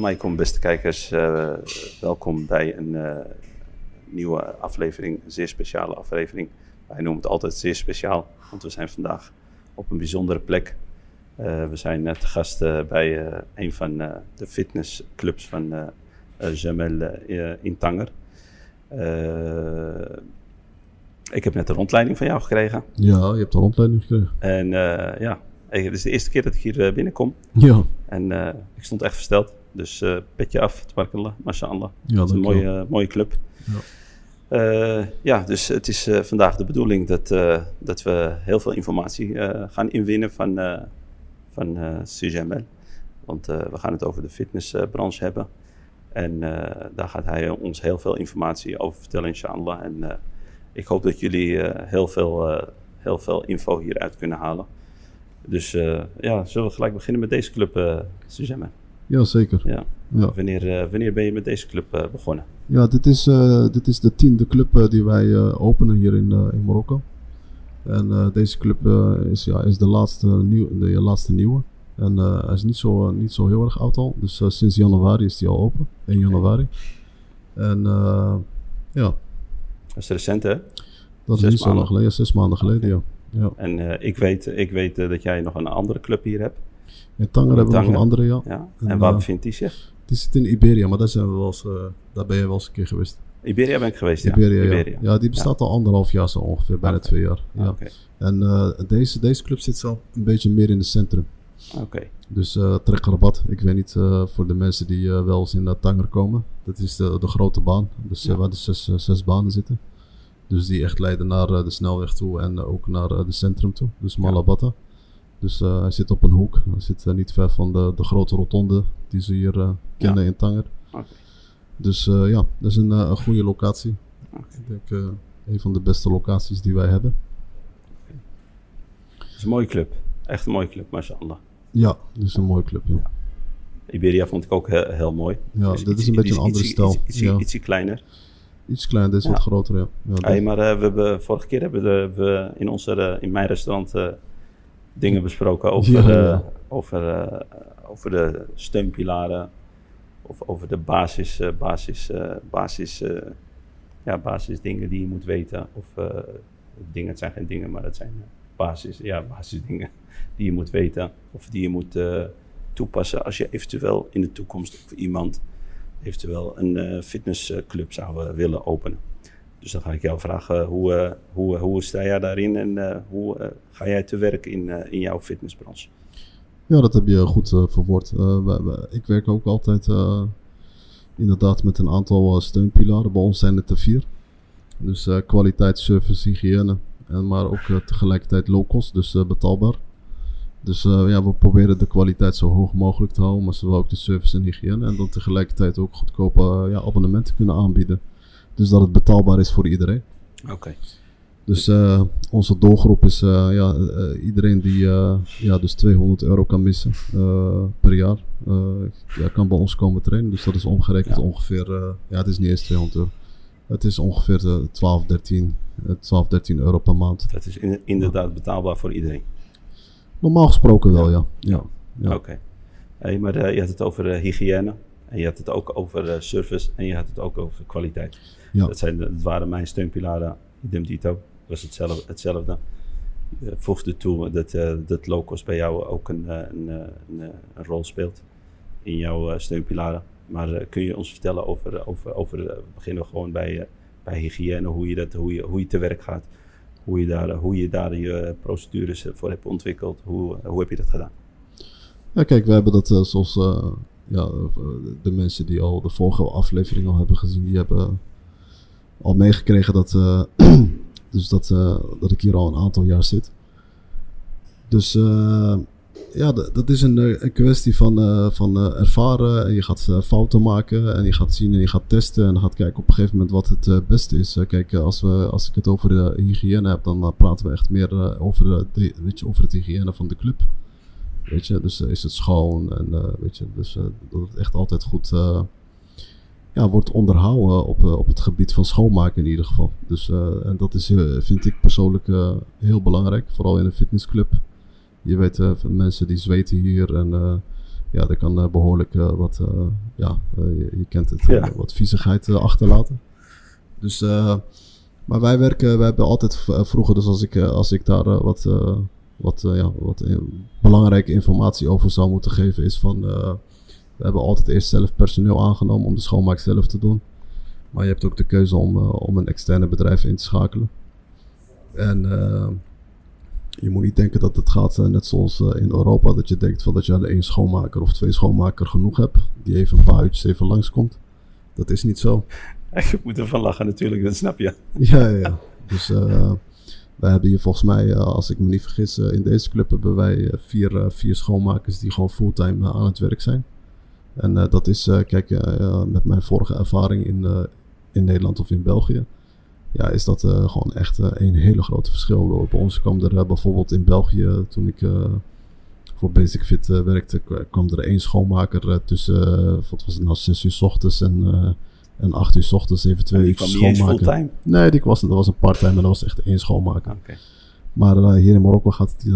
Alaikum, beste kijkers. Uh, welkom bij een uh, nieuwe aflevering, een zeer speciale aflevering. Wij noemen het altijd zeer speciaal, want we zijn vandaag op een bijzondere plek. Uh, we zijn te gast bij een van de fitnessclubs van Jamel in Tanger. ik heb net een rondleiding van jou gekregen. Ja, je hebt een rondleiding gekregen. En ja, het is de eerste keer dat ik hier binnenkom. Ja. En ik stond echt versteld. Dus uh, petje af, tabarakallah, mashallah. Ja, het is een mooie, mooie club. Ja. Uh, ja, dus het is vandaag de bedoeling dat, dat we heel veel informatie gaan inwinnen van, van CGML. Want we gaan het over de fitnessbranche hebben. En daar gaat hij ons heel veel informatie over vertellen, inshallah. En ik hoop dat jullie heel, veel, heel veel info hieruit kunnen halen. Dus ja, zullen we gelijk beginnen met deze club, uh, CGML? Ja, zeker. Ja. Ja. Wanneer, uh, wanneer ben je met deze club uh, begonnen? Ja, dit is, uh, dit is de tiende club die wij openen hier in, in Marokko. En deze club is, ja, is de, laatste nieuw, de laatste nieuwe. En hij is niet zo, niet zo heel erg oud al. Dus sinds januari is hij al open. 1 januari. En ja. Dat is recent hè? Dat zes is niet zo lang geleden, zes maanden geleden, okay. ja. ja. En ik weet, ik weet dat jij nog een andere club hier hebt. In Tanger hebben we nog een andere, ja. ja. En, en waar bevindt die zich? Die zit in Iberia, maar daar, zijn we wel eens, uh, daar ben je wel eens een keer geweest. Iberia ben ik geweest, Iberia, ja. Iberia. Ja. ja. die bestaat al anderhalf jaar zo ongeveer, bijna okay. twee jaar. Ja. Okay. En uh, deze, deze club zit zo een beetje meer in het centrum. Oké. Dus uh, Trek Rabat, ik weet niet voor de mensen die wel eens in Tanger komen. Dat is de, de grote baan, dus waar de zes, zes banen zitten. Dus die echt leiden naar de snelweg toe en ook naar het centrum toe. Dus Malabata. Dus uh, hij zit op een hoek. Hij zit uh, niet ver van de, de grote rotonde die ze hier uh, kennen ja. in Tanger. Okay. Dus ja, dat is een, een goede locatie. Okay. Ik denk een van de beste locaties die wij hebben. Okay. Het is een mooie club. Echt een mooie club, mashallah. Ja, dat is een mooie club. Ja. ja. Iberia vond ik ook heel, heel mooi. Ja, dus dit is een beetje een andere stijl. Iets, iets, ja. ietsje kleiner. Iets kleiner, dit is wat groter, ja. hey, maar we hebben, vorige keer hebben we, we in, onze, in mijn restaurant dingen besproken over, Ja, ja. over, uh, over de steunpilaren of over de basis, uh, basis, basis, ja, basisdingen die je moet weten. Of dingen, het zijn geen dingen, maar het zijn basis, ja, basisdingen die je moet weten of die je moet toepassen als je eventueel in de toekomst of iemand eventueel een fitnessclub zou willen openen. Dus dan ga ik jou vragen, hoe, uh, hoe, hoe sta jij daarin en hoe ga jij te werk in, in jouw fitnessbranche? Ja, dat heb je goed verwoord. ik werk ook altijd inderdaad met een aantal steunpilaren. Bij ons zijn het er vier. Dus kwaliteit, service, hygiëne. En maar ook tegelijkertijd low cost, dus betaalbaar. Dus ja, we proberen de kwaliteit zo hoog mogelijk te houden, maar zowel ook de service en hygiëne. En dan tegelijkertijd ook goedkope ja, abonnementen kunnen aanbieden. Dus dat het betaalbaar is voor iedereen. Oké. Okay. Dus uh, onze doelgroep is uh, ja, uh, iedereen die ja, dus 200 euro kan missen per jaar. ja, kan bij ons komen trainen. Dus dat is omgerekend Ja. ongeveer, ja het is niet eens 200 euro. Het is ongeveer 12, 13, 12, 13 euro per maand. Dat is in- inderdaad betaalbaar voor iedereen. Normaal gesproken wel, ja. ja. ja. Oké. Hey, maar eh, je had het over eh, hygiëne. En je had het ook over eh, service. En je had het ook over kwaliteit. Ja. Dat, zijn, dat waren mijn steunpilaren. Idem dito. was hetzelfde. hetzelfde. Je voegde toe dat, eh, dat low-cost bij jou ook een, eh, een, eh, een, eh, een rol speelt. In jouw eh, steunpilaren. Maar eh, kun je ons vertellen over... over, over eh, we beginnen gewoon bij, eh, bij hygiëne. Hoe je, dat, hoe, je, hoe je te werk gaat. Hoe je daar, hoe je, daar je procedures voor hebt ontwikkeld. Hoe, hoe heb je dat gedaan? Ja, kijk, we hebben dat uh, zoals uh, ja, de mensen die al de vorige aflevering al hebben gezien, die hebben al meegekregen dat, uh, dus dat, dat ik hier al een aantal jaar zit. Dus ja, dat is een, een kwestie van, van ervaren en je gaat fouten maken en je gaat zien en je gaat testen en gaat kijken op een gegeven moment wat het beste is. kijk, als, we, als ik het over de hygiëne heb, dan praten we echt meer over, de, weet je, over het hygiëne van de club. Weet je, dus uh, is het schoon en uh, weet je, dus uh, dat het echt altijd goed ja, wordt onderhouden op, op het gebied van schoonmaken in ieder geval. Dus en dat is, vind ik persoonlijk heel belangrijk, vooral in een fitnessclub. Je weet, mensen die zweten hier en ja, dat kan behoorlijk wat, ja, je, je, kent het, Ja. wat viezigheid achterlaten. Dus, maar wij werken, wij hebben altijd vroeger, dus als ik, als ik daar wat, wat, ja, wat belangrijke informatie over zou moeten geven, is van, we hebben altijd eerst zelf personeel aangenomen om de schoonmaak zelf te doen. Maar je hebt ook de keuze om, om een externe bedrijf in te schakelen. En je moet niet denken dat het gaat net zoals in Europa, dat je denkt van dat je één schoonmaker of twee schoonmaker genoeg hebt, die even een paar uurtjes even langskomt. Dat is niet zo. Je moet ervan lachen natuurlijk, dat snap je. Ja, ja, ja. Dus uh, wij hebben hier volgens mij, als ik me niet vergis, in deze club hebben wij vier, vier schoonmakers die gewoon fulltime aan het werk zijn. En dat is, kijk, met mijn vorige ervaring in, in Nederland of in België, ja, is dat gewoon echt een hele grote verschil. Bij ons kwam er bijvoorbeeld in België, toen ik voor Basic Fit werkte, kwam er één schoonmaker tussen, wat was het nou, 6 uur s ochtends en, en 8 uur s ochtends even twee uur schoonmaken. Nee, die was, dat was een part-time en dat was echt één schoonmaker. Okay. Maar hier in Marokko gaat het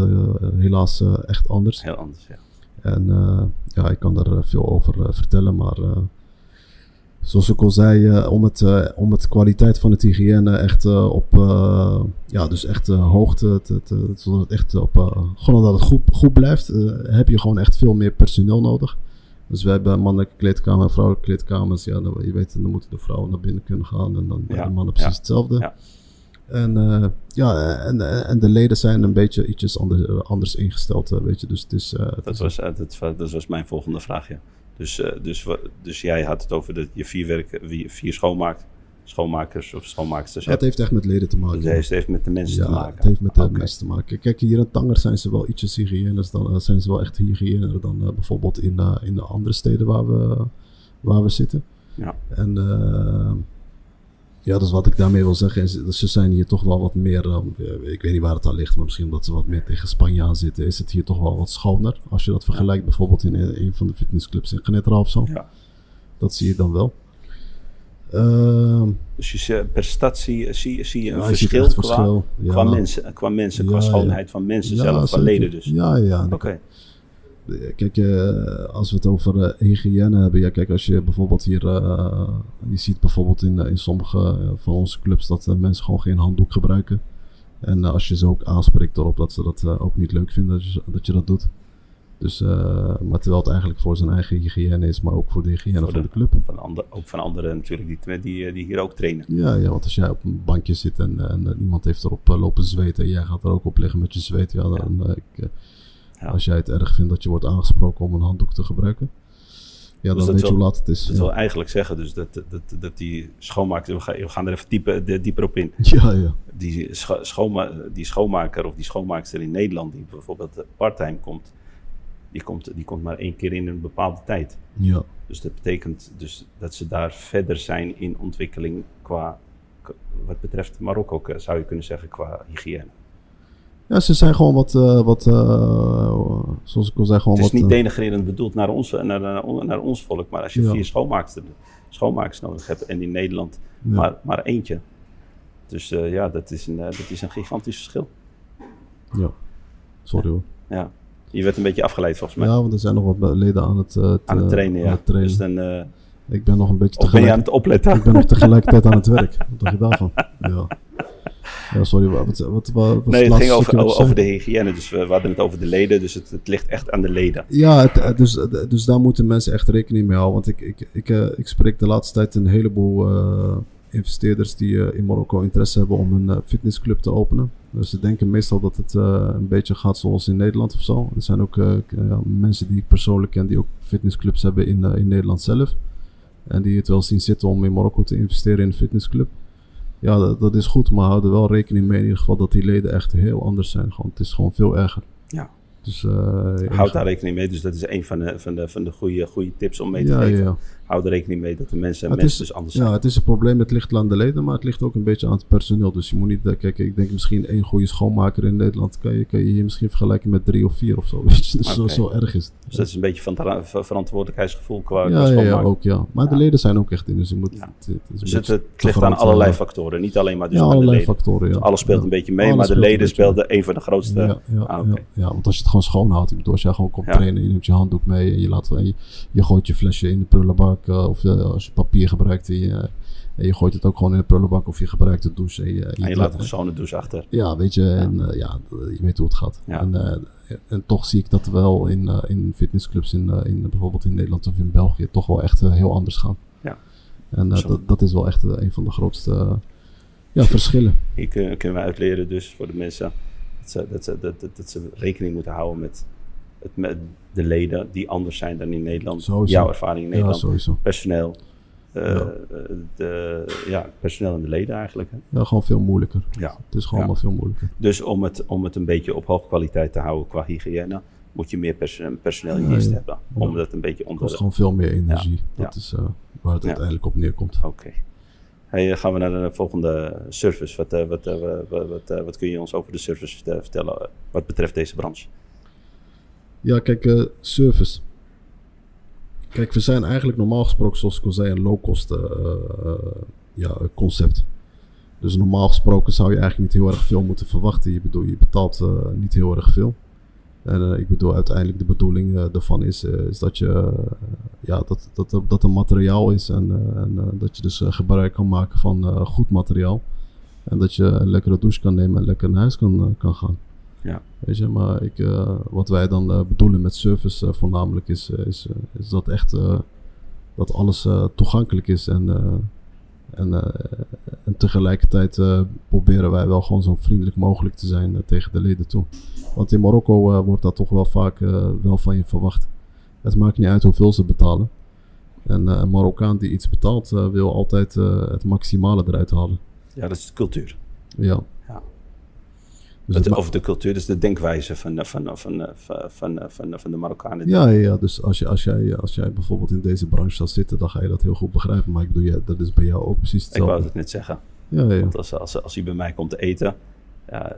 helaas echt anders. Heel anders, ja. En ja, ik kan daar veel over vertellen, maar zoals ik al zei, om, het, om het kwaliteit van het hygiëne echt op, ja, dus echt hoogte, te, te, zodat het echt op, gewoon dat het goed, goed blijft, heb je gewoon echt veel meer personeel nodig. Dus we hebben mannelijke kleedkamer, vrouwelijke kleedkamers. Ja, dan, je weet, dan moeten de vrouwen naar binnen kunnen gaan en dan ja, de mannen precies ja. hetzelfde. Ja. En, ja, en, en de leden zijn een beetje ietsjes anders, anders ingesteld, weet je. Dus het is, het dat, is, was, dat, dat was mijn volgende vraag, ja. Dus, uh, dus, dus jij had het over dat je vier, werk, vier schoonmaakt, schoonmakers of schoonmaaksters Het heeft echt met leden te maken. Het heeft met de mensen ja, te maken. Het heeft met de okay. mensen te maken. Kijk, hier in Tanger zijn ze wel ietsjes hygiënisch dan, uh, zijn ze wel echt hygiëner dan uh, bijvoorbeeld in, in de andere steden waar we, waar we zitten. Ja. En ja, dus wat ik daarmee wil zeggen is, ze zijn hier toch wel wat meer, ik weet niet waar het aan ligt, maar misschien omdat ze wat meer tegen Spanje aan zitten, is het hier toch wel wat schoner. Als je dat vergelijkt bijvoorbeeld in een van de fitnessclubs in Genetra of zo. Ja. Dat zie je dan wel. Uh, dus je, per stad zie, zie, zie je een ja, verschil, qua, verschil. Ja. qua, mensen, qua, mensen, qua Ja, schoonheid van mensen zelf, zeker. leden dus. Ja, ja. Oké, Kijk, eh, als we het over eh, hygiëne hebben. Ja, kijk, als je bijvoorbeeld hier. eh, je ziet bijvoorbeeld in, eh, in sommige eh, van onze clubs dat eh, mensen gewoon geen handdoek gebruiken. En eh, als je ze ook aanspreekt erop dat ze dat eh, ook niet leuk vinden je, dat, je dat doet. Dus, eh, maar terwijl het eigenlijk voor zijn eigen hygiëne is, maar ook voor de hygiëne Voor van de- club. van ander, ook van anderen natuurlijk die, die, die hier ook trainen. Ja, ja, want als jij op een bankje zit en, en eh, iemand heeft erop eh, lopen zweten en jij gaat er ook op liggen met je zweet, ja, dan, eh, ik, eh, Ja. als jij het erg vindt dat je wordt aangesproken om een handdoek te gebruiken, ja, dan dat weet je hoe laat het is. Dat ja. wil eigenlijk zeggen dus dat, dat, dat die schoonmaker, we gaan, we gaan er even dieper, de- dieper op in. Ja, ja. Die, scho- schoonma, die schoonmaker of die schoonmaakster in Nederland, die bijvoorbeeld eh, parttime komt, die komt, die komt maar één keer in een bepaalde tijd. ja. Dus dat betekent dus dat ze daar verder zijn in ontwikkeling qua, wat betreft Marokko, zou je kunnen zeggen, qua hygiëne. Ja, ze zijn gewoon wat, eh, wat eh, zoals ik al zei, gewoon Het is wat... niet eh, denigrerend bedoeld naar ons, naar, naar, naar ons volk, maar als je Ja. vier schoonmaaksters, schoonmakers nodig hebt en in Nederland ja. maar, maar eentje. Dus ja, dat is, een, dat is een gigantisch verschil. ja. Sorry hoor. Ja. Je werd een beetje afgeleid volgens mij. Ja, want er zijn nog wat leden aan het, eh, aan het trainen, ja. aan het trainen. Dus dan, eh, Ik ben nog een beetje of ben je aan tegelijk... het opletten? Ik ben nog tegelijkertijd aan het werk. Wat dacht je daarvan? Ja. Ja, sorry. Wat, wat, wat, Nee, het ging over, over de hygiëne. Dus we, we hadden het over de leden, dus het, het ligt echt aan de leden. Ja, het, eh, dus, dus daar moeten mensen echt rekening mee houden. Want ik, ik, ik, ik spreek de laatste tijd een heleboel investeerders die in Marokko interesse hebben om een fitnessclub te openen. Dus ze denken meestal dat het eh, een beetje gaat zoals in Nederland of zo. Er zijn ook eh, ja, mensen die ik persoonlijk ken die ook fitnessclubs hebben in, eh, in Nederland zelf. En die het wel zien zitten om in Marokko te investeren in een fitnessclub. Ja, dat, dat is goed, maar hou er wel rekening mee in ieder geval dat die leden echt heel anders zijn. Gewoon, het is gewoon veel erger. Ja. Dus, eh, Houd daar rekening mee. Dus dat is een van de, van de, van de goede, goede tips om mee te ja, geven. ja. Hou er rekening mee dat de mensen, Het mensen dus anders Ja, zijn. het is een probleem. Het ligt aan de leden, maar het ligt ook een beetje aan het personeel. Dus je moet niet, eh, kijk, ik denk misschien één goede schoonmaker in Nederland. Kan je, kan je hier misschien vergelijken met drie of vier of zo. Weet je? Dus zo, zo erg is het. Dus dat is een beetje van ver- ver- verantwoordelijkheidsgevoel qua, Ja, ja, ja, ook ja. Maar de Ja. leden zijn ook echt in. Dus je moet. Ja. Het, het is Dus het, het ligt aan allerlei factoren. Niet alleen maar dus ja, de leden. factoren. Ja. Alles speelt Ja. een beetje mee, Alles maar de leden speelden een van de grootste. Ja, ja, Ah, ja, ja, want als je het gewoon schoon houdt, ik bedoel, als jij gewoon komt Ja. trainen, je neemt je handdoek mee en je, laat, en je, je gooit je flesje in de prullenbak, eh, of eh, als je papier gebruikt en je, en je gooit het ook gewoon in de prullenbak of je gebruikt de douche. En je, En je laat een schone douche achter. Ja, weet je, en eh, ja, je weet hoe het gaat. Ja. En, en toch zie ik dat wel in, in fitnessclubs, in, in, bijvoorbeeld in Nederland of in België, toch wel echt heel anders gaan. Ja. En dat, dat is wel echt een van de grootste ja, verschillen. Hier kun- kunnen we uitleren dus voor de mensen dat ze, dat ze, dat, dat, dat ze rekening moeten houden met, het, met de leden die anders zijn dan in Nederland. Sowieso. Jouw ervaring in Ja, Nederland. sowieso. personeel. eh, Ja. de, ja, personeel en de leden eigenlijk. Hè. Ja, gewoon veel moeilijker. Ja. Het is gewoon Ja. veel moeilijker. Dus om het, om het een beetje op hoge kwaliteit te houden qua hygiëne, moet je meer perso- personeel in dienst ja. hebben. Om dat een beetje onder kost de... gewoon veel meer energie. Dat is eh, waar het uiteindelijk op neerkomt. Oké. Hey, dan gaan we naar de volgende service. Wat, eh, wat, eh, wat, wat, eh, kun je ons over de service verte- vertellen eh, wat betreft deze branche? Ja, kijk, eh, service. Kijk, we zijn eigenlijk normaal gesproken, zoals ik al zei, een low-cost eh, eh, ja, concept. Dus normaal gesproken zou je eigenlijk niet heel erg veel moeten verwachten. Je, bedoel, je betaalt niet heel erg veel. En ik bedoel, uiteindelijk de bedoeling eh, daarvan is, is dat je ja, dat, dat, dat, er materiaal is en, en dat je dus gebruik kan maken van goed materiaal. En dat je een lekkere douche kan nemen en lekker naar huis kan, kan gaan. Ja. Weet je, maar ik, eh, wat wij dan eh, bedoelen met service eh, voornamelijk is, is, is dat echt dat alles toegankelijk is en, en, en tegelijkertijd proberen wij wel gewoon zo vriendelijk mogelijk te zijn tegen de leden toe. Want in Marokko wordt dat toch wel vaak wel van je verwacht. Het maakt niet uit hoeveel ze betalen. En een Marokkaan die iets betaalt wil altijd het maximale eruit halen. Ja, dat is de cultuur. Ja. Dus het of de cultuur, dus de denkwijze van, van, van, van, van, van, de Marokkanen. Ja, ja, dus als, je, als, jij, als jij bijvoorbeeld in deze branche zou zitten, dan ga je dat heel goed begrijpen. Maar ik bedoel, ja, dat is bij jou ook precies Ik wou hetzelfde. het net zeggen. Ja, ja, Want als, als, als hij bij mij komt te eten, ja,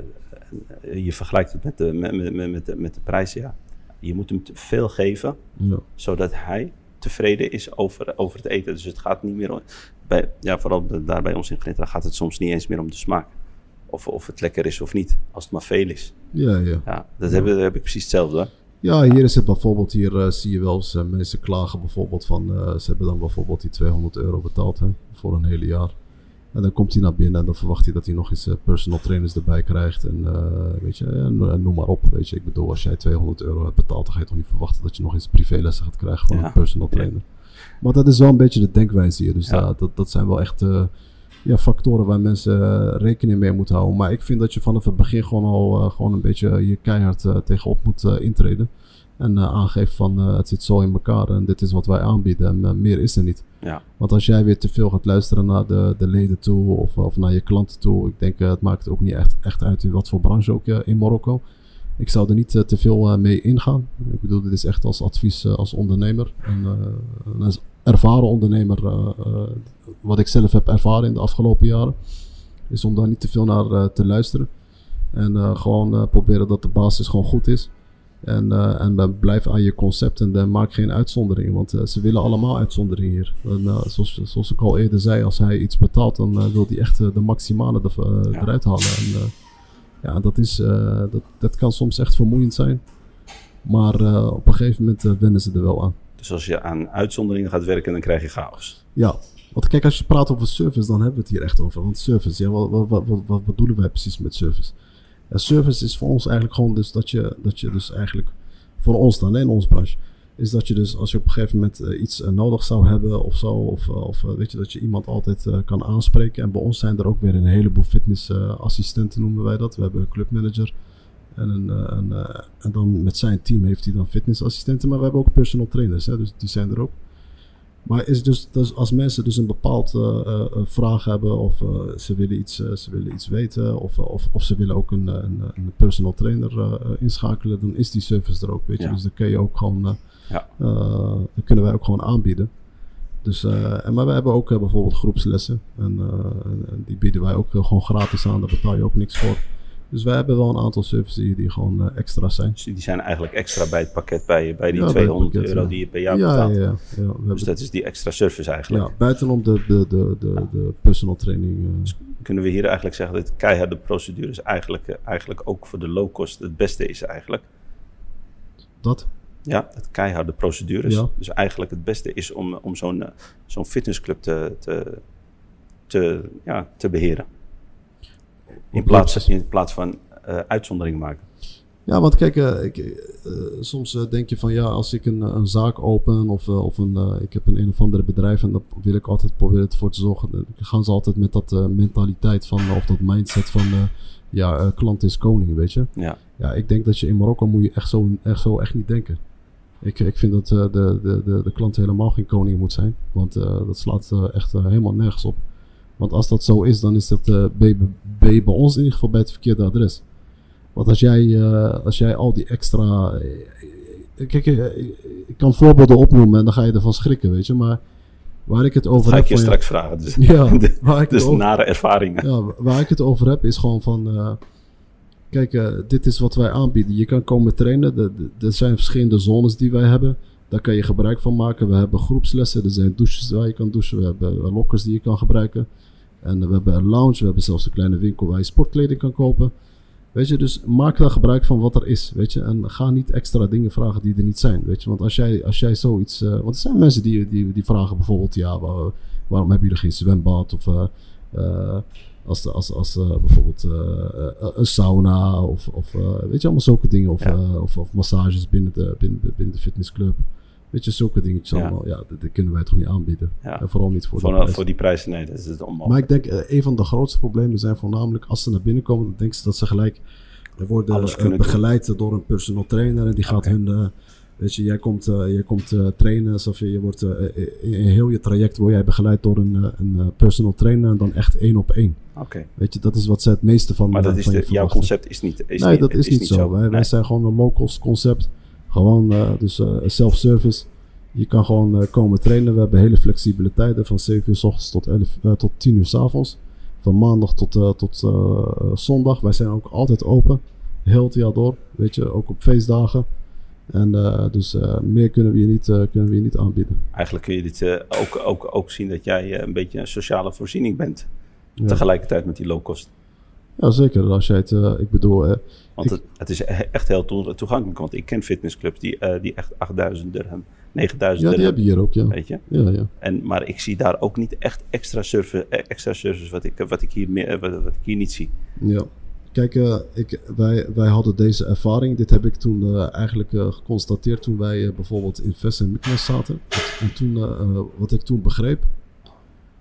je vergelijkt het met de, met, met, met, de, met de prijs, ja. Je moet hem te veel geven, ja. zodat hij tevreden is over, over het eten. Dus het gaat niet meer om, bij, ja, vooral daar bij ons in Glitter gaat het soms niet eens meer om de smaak. Of, of het lekker is of niet, als het maar veel is. ja, ja. Ja, dat heb, heb ik precies hetzelfde. Ja, hier is het bijvoorbeeld, hier eh, zie je wel eens mensen klagen bijvoorbeeld van, eh, ze hebben dan bijvoorbeeld die 200 euro betaald hè, voor een hele jaar. En dan komt hij naar binnen en dan verwacht hij dat hij nog eens eh, personal trainers erbij krijgt. En weet je, en, noem maar op. Weet je, ik bedoel, als jij 200 euro hebt betaald, dan ga je toch niet verwachten dat je nog eens privélessen gaat krijgen van Ja. een personal Ja. trainer. Maar dat is wel een beetje de denkwijze hier. Dus Ja. ja, dat, dat zijn wel echt ja, factoren waar mensen eh, rekening mee moeten houden. Maar ik vind dat je vanaf het begin gewoon al eh, gewoon een beetje je keihard eh, tegenop moet intreden. En eh, aangeeft van het zit zo in elkaar en dit is wat wij aanbieden en meer is er niet. Ja, Want als jij weer te veel gaat luisteren naar de, de leden toe of, of naar je klanten toe, ik denk het maakt ook niet echt, echt uit in wat voor branche ook in Marokko. Ik zou er niet te veel mee ingaan. Ik bedoel, dit is echt als advies als ondernemer. En als ervaren ondernemer, eh, eh, wat ik zelf heb ervaren in de afgelopen jaren, is om daar niet te veel naar eh, te luisteren. En gewoon proberen dat de basis gewoon goed is. En, eh, en dan blijf aan je concept en maak geen uitzonderingen. Want ze willen allemaal uitzonderingen hier. En, zoals, zoals ik al eerder zei, als hij iets betaalt, dan wil hij echt de maximale Ja. eruit halen. En, ja, dat, is, dat, dat kan soms echt vermoeiend zijn. Maar op een gegeven moment wennen ze er wel aan. Dus als je aan uitzonderingen gaat werken, dan krijg je chaos. Ja, want kijk, als je praat over service, dan hebben we het hier echt over. Want service, ja, wat, wat, wat, bedoelen wij precies met service? Ja, service is voor ons eigenlijk gewoon dus dat je, dat je dus eigenlijk, voor ons dan, in onze branche, is dat je dus als je op een gegeven moment eh, iets eh, nodig zou hebben of zo, of, eh, of weet je, dat je iemand altijd kan aanspreken. En bij ons zijn er ook weer een heleboel fitnessassistenten, noemen wij dat. We hebben een clubmanager. En, een, eh, een, eh, en dan met zijn team heeft hij dan fitnessassistenten. Maar we hebben ook personal trainers, hè, dus die zijn er ook. Maar is dus, dus als mensen dus een bepaald eh, vraag hebben of ze, willen iets, ze willen iets weten of, of, of ze willen ook een, een, een personal trainer inschakelen, dan is die service er ook, weet je. Ja. Dus dan kun je ook gewoon, Ja. dat kunnen wij ook gewoon aanbieden. Dus, en, maar we hebben ook bijvoorbeeld groepslessen. En, en, die bieden wij ook gewoon gratis aan. Daar betaal je ook niks voor. Dus wij hebben wel een aantal services die, die gewoon extra zijn. Dus die zijn eigenlijk extra bij het pakket, bij, bij die ja, 200 bij pakket, euro die je per jaar betaalt. Ja, ja, ja. dus dat is die extra service eigenlijk. Ja, buitenom de, de, de, de, de personal training. Dus kunnen we hier eigenlijk zeggen dat keiharde procedures eigenlijk, eigenlijk ook voor de low cost het beste is eigenlijk? Dat? Ja, het keiharde procedures. Dus eigenlijk het beste is om, om zo'n zo'n fitnessclub te, te, te, ja, te beheren. In plaats, in plaats van uh, uitzondering maken. Ja, want kijk, uh, ik, uh, soms denk je van ja, als ik een, een zaak open of, of een, ik heb een een of andere bedrijf en dan wil ik altijd proberen ervoor te zorgen. Dan gaan ze altijd met dat mentaliteit van, of dat mindset van ja, klant is koning, weet je. Ja. ja, ik denk dat je in Marokko moet je echt zo echt, zo echt niet denken. Ik, ik vind dat de, de, de, de klant helemaal geen koning moet zijn. Want dat slaat echt helemaal nergens op. Want als dat zo is, dan is dat uh, bij, bij, bij ons in ieder geval bij het verkeerde adres. Want als jij, uh, als jij al die extra. Uh, kijk, ik kan voorbeelden opnoemen en dan ga je ervan schrikken, weet je. Maar waar ik het over ga heb. Ga ik je straks vragen. Dus, ja, waar ik dus over, nare ervaringen. Ja, waar ik het over heb is gewoon van. kijk, dit is wat wij aanbieden. Je kan komen trainen. Er zijn verschillende zones die wij hebben. Daar kan je gebruik van maken. We hebben groepslessen. Er zijn douches waar je kan douchen. We hebben lockers die je kan gebruiken. En we hebben een lounge, we hebben zelfs een kleine winkel waar je sportkleding kan kopen. Weet je, dus maak daar gebruik van wat er is, weet je. En ga niet extra dingen vragen die er niet zijn, weet je. Want als jij, als jij zoiets... Uh, want er zijn mensen die, die, die vragen bijvoorbeeld, ja, waar, waarom hebben jullie geen zwembad? Of uh, uh, als, als, als bijvoorbeeld een sauna of, of weet je, allemaal zulke dingen. Of, ja. of, of, massages binnen de, binnen, binnen de fitnessclub. Weet je, zulke dingetjes ja. allemaal. Ja, dat, dat, kunnen wij toch niet aanbieden. Ja. En vooral niet voor, voor die prijs. Voor die prijzen, nee, dat is het onmogelijk. Maar ik denk, uh, een van de grootste problemen zijn voornamelijk als ze naar binnen komen, dan denken ze dat ze gelijk worden uh, begeleid doen. door een personal trainer. En die gaat okay. hun, uh, weet je, jij komt, jij komt trainen alsof je, je wordt, in heel je traject word jij begeleid door een, een personal trainer en dan echt één op één. Okay. Weet je, dat is wat ze het meeste van Maar dat is de, jouw concept is niet is Nee, niet, dat is, is niet zo. zo. Wij, nee. wij zijn gewoon een low-cost concept. Gewoon, dus self-service. Je kan gewoon uh, komen trainen. We hebben hele flexibele tijden van 7 uur s ochtends tot, 11, uh, tot 10 uur s avonds. Van maandag tot, tot zondag. Wij zijn ook altijd open. Heel het jaar door. Weet je, ook op feestdagen. En dus meer kunnen we je niet, kunnen we je niet aanbieden. Eigenlijk kun je dit ook, ook, ook zien dat jij een beetje een sociale voorziening bent. Ja. Tegelijkertijd met die low cost. Ja, zeker. Als jij het, ik bedoel... want ik, het, het, is echt heel toegankelijk. Want ik ken fitnessclubs die, die echt 8000 dirham 9000 Ja, die heb je hier ook, ja. Weet je? Ja, ja. En, maar ik zie daar ook niet echt extra service, extra service wat, ik, wat, ik hier, meer, wat, wat ik hier niet zie. Ja. Kijk, uh, ik, wij, wij hadden deze ervaring. Dit heb ik toen uh, eigenlijk uh, geconstateerd toen wij bijvoorbeeld in Vest en Myknes zaten. En toen, wat ik toen begreep.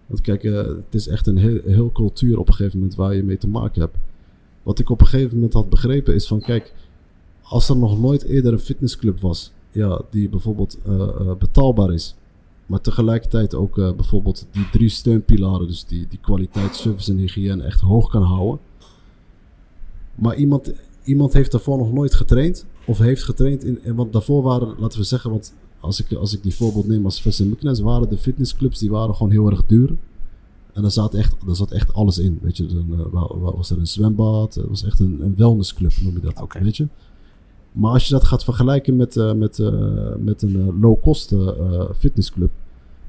Want kijk, het is echt een heel, heel cultuur op een gegeven moment waar je mee te maken hebt. Wat ik op een gegeven moment had begrepen is van, kijk, als er nog nooit eerder een fitnessclub was ja, die bijvoorbeeld uh, uh, betaalbaar is. Maar tegelijkertijd ook bijvoorbeeld die drie steunpilaren, dus die, die kwaliteit, service en hygiëne echt hoog kan houden. Maar iemand, iemand heeft daarvoor nog nooit getraind. Of heeft getraind in. Want daarvoor waren, laten we zeggen, want als ik, als ik die voorbeeld neem als en waren de fitnessclubs die waren gewoon heel erg duur. En daar zat echt, daar zat echt alles in. Weet je, dan was er een zwembad, het was echt een, een wellnessclub, noem je dat. Okay. Weet je? Maar als je dat gaat vergelijken met, uh, met, uh, met een uh, low-cost fitnessclub,